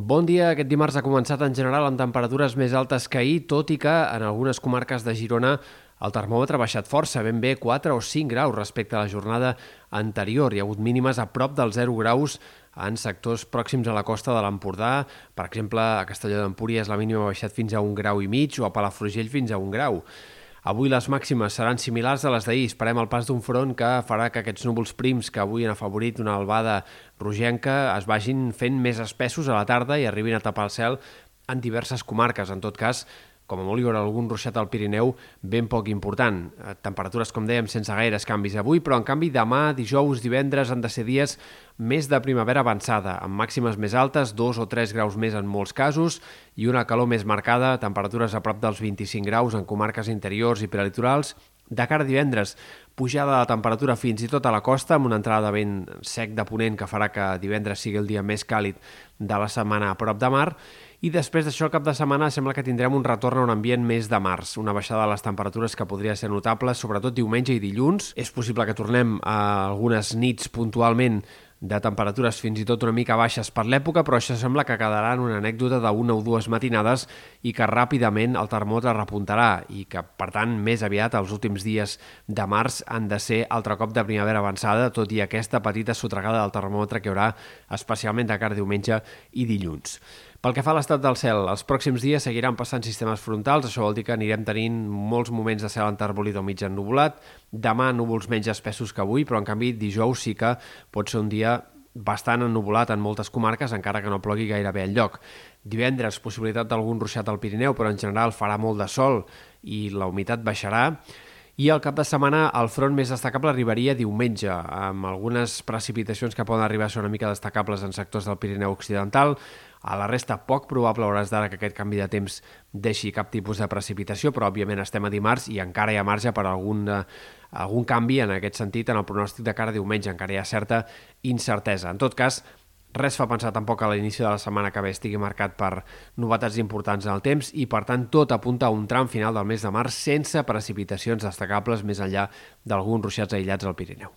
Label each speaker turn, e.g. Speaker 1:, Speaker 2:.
Speaker 1: Bon dia. Aquest dimarts ha començat en general amb temperatures més altes que ahir, tot i que en algunes comarques de Girona el termòmetre ha baixat força, ben bé 4 o 5 graus respecte a la jornada anterior. Hi ha hagut mínimes a prop dels 0 graus en sectors pròxims a la costa de l'Empordà. Per exemple, a Castelló d'Empúries la mínima ha baixat fins a un grau i mig o a Palafrugell fins a un grau. Avui les màximes seran similars a les d'ahir. Esperem el pas d'un front que farà que aquests núvols prims que avui han afavorit una albada rogenca es vagin fent més espessos a la tarda i arribin a tapar el cel en diverses comarques. En tot cas, com a molt hi haurà algun ruixat al Pirineu ben poc important. Eh, temperatures, com dèiem, sense gaires canvis avui, però en canvi demà, dijous, divendres han de ser dies més de primavera avançada, amb màximes més altes, 2 o 3 graus més en molts casos, i una calor més marcada, temperatures a prop dels 25 graus en comarques interiors i prelitorals, de cara a divendres, pujada de temperatura fins i tot a la costa, amb una entrada de vent sec de ponent que farà que divendres sigui el dia més càlid de la setmana a prop de mar, i després d'això, cap de setmana, sembla que tindrem un retorn a un ambient més de març, una baixada de les temperatures que podria ser notable, sobretot diumenge i dilluns. És possible que tornem a algunes nits puntualment de temperatures fins i tot una mica baixes per l'època, però això sembla que quedarà en una anècdota d'una o dues matinades i que ràpidament el termòmetre repuntarà i que, per tant, més aviat els últims dies de març han de ser altre cop de primavera avançada, tot i aquesta petita sotregada del termòmetre que hi haurà especialment de cara diumenge i dilluns. Pel que fa a l'estat del cel, els pròxims dies seguiran passant sistemes frontals, això vol dir que anirem tenint molts moments de cel enterbolit o mig ennubulat, demà núvols menys espessos que avui, però en canvi dijous sí que pot ser un dia bastant ennubulat en moltes comarques, encara que no plogui gairebé al lloc. Divendres, possibilitat d'algun ruixat al Pirineu, però en general farà molt de sol i la humitat baixarà. I el cap de setmana el front més destacable arribaria diumenge, amb algunes precipitacions que poden arribar a ser una mica destacables en sectors del Pirineu Occidental. A la resta, poc probable hores d'ara que aquest canvi de temps deixi cap tipus de precipitació, però òbviament estem a dimarts i encara hi ha marge per algun, eh, algun canvi en aquest sentit en el pronòstic de cara a diumenge. Encara hi ha certa incertesa. En tot cas, Res fa pensar tampoc a l'inici de la setmana que ve estigui marcat per novetats importants en el temps i, per tant, tot apunta a un tram final del mes de març sense precipitacions destacables més enllà d'alguns ruixats aïllats al Pirineu.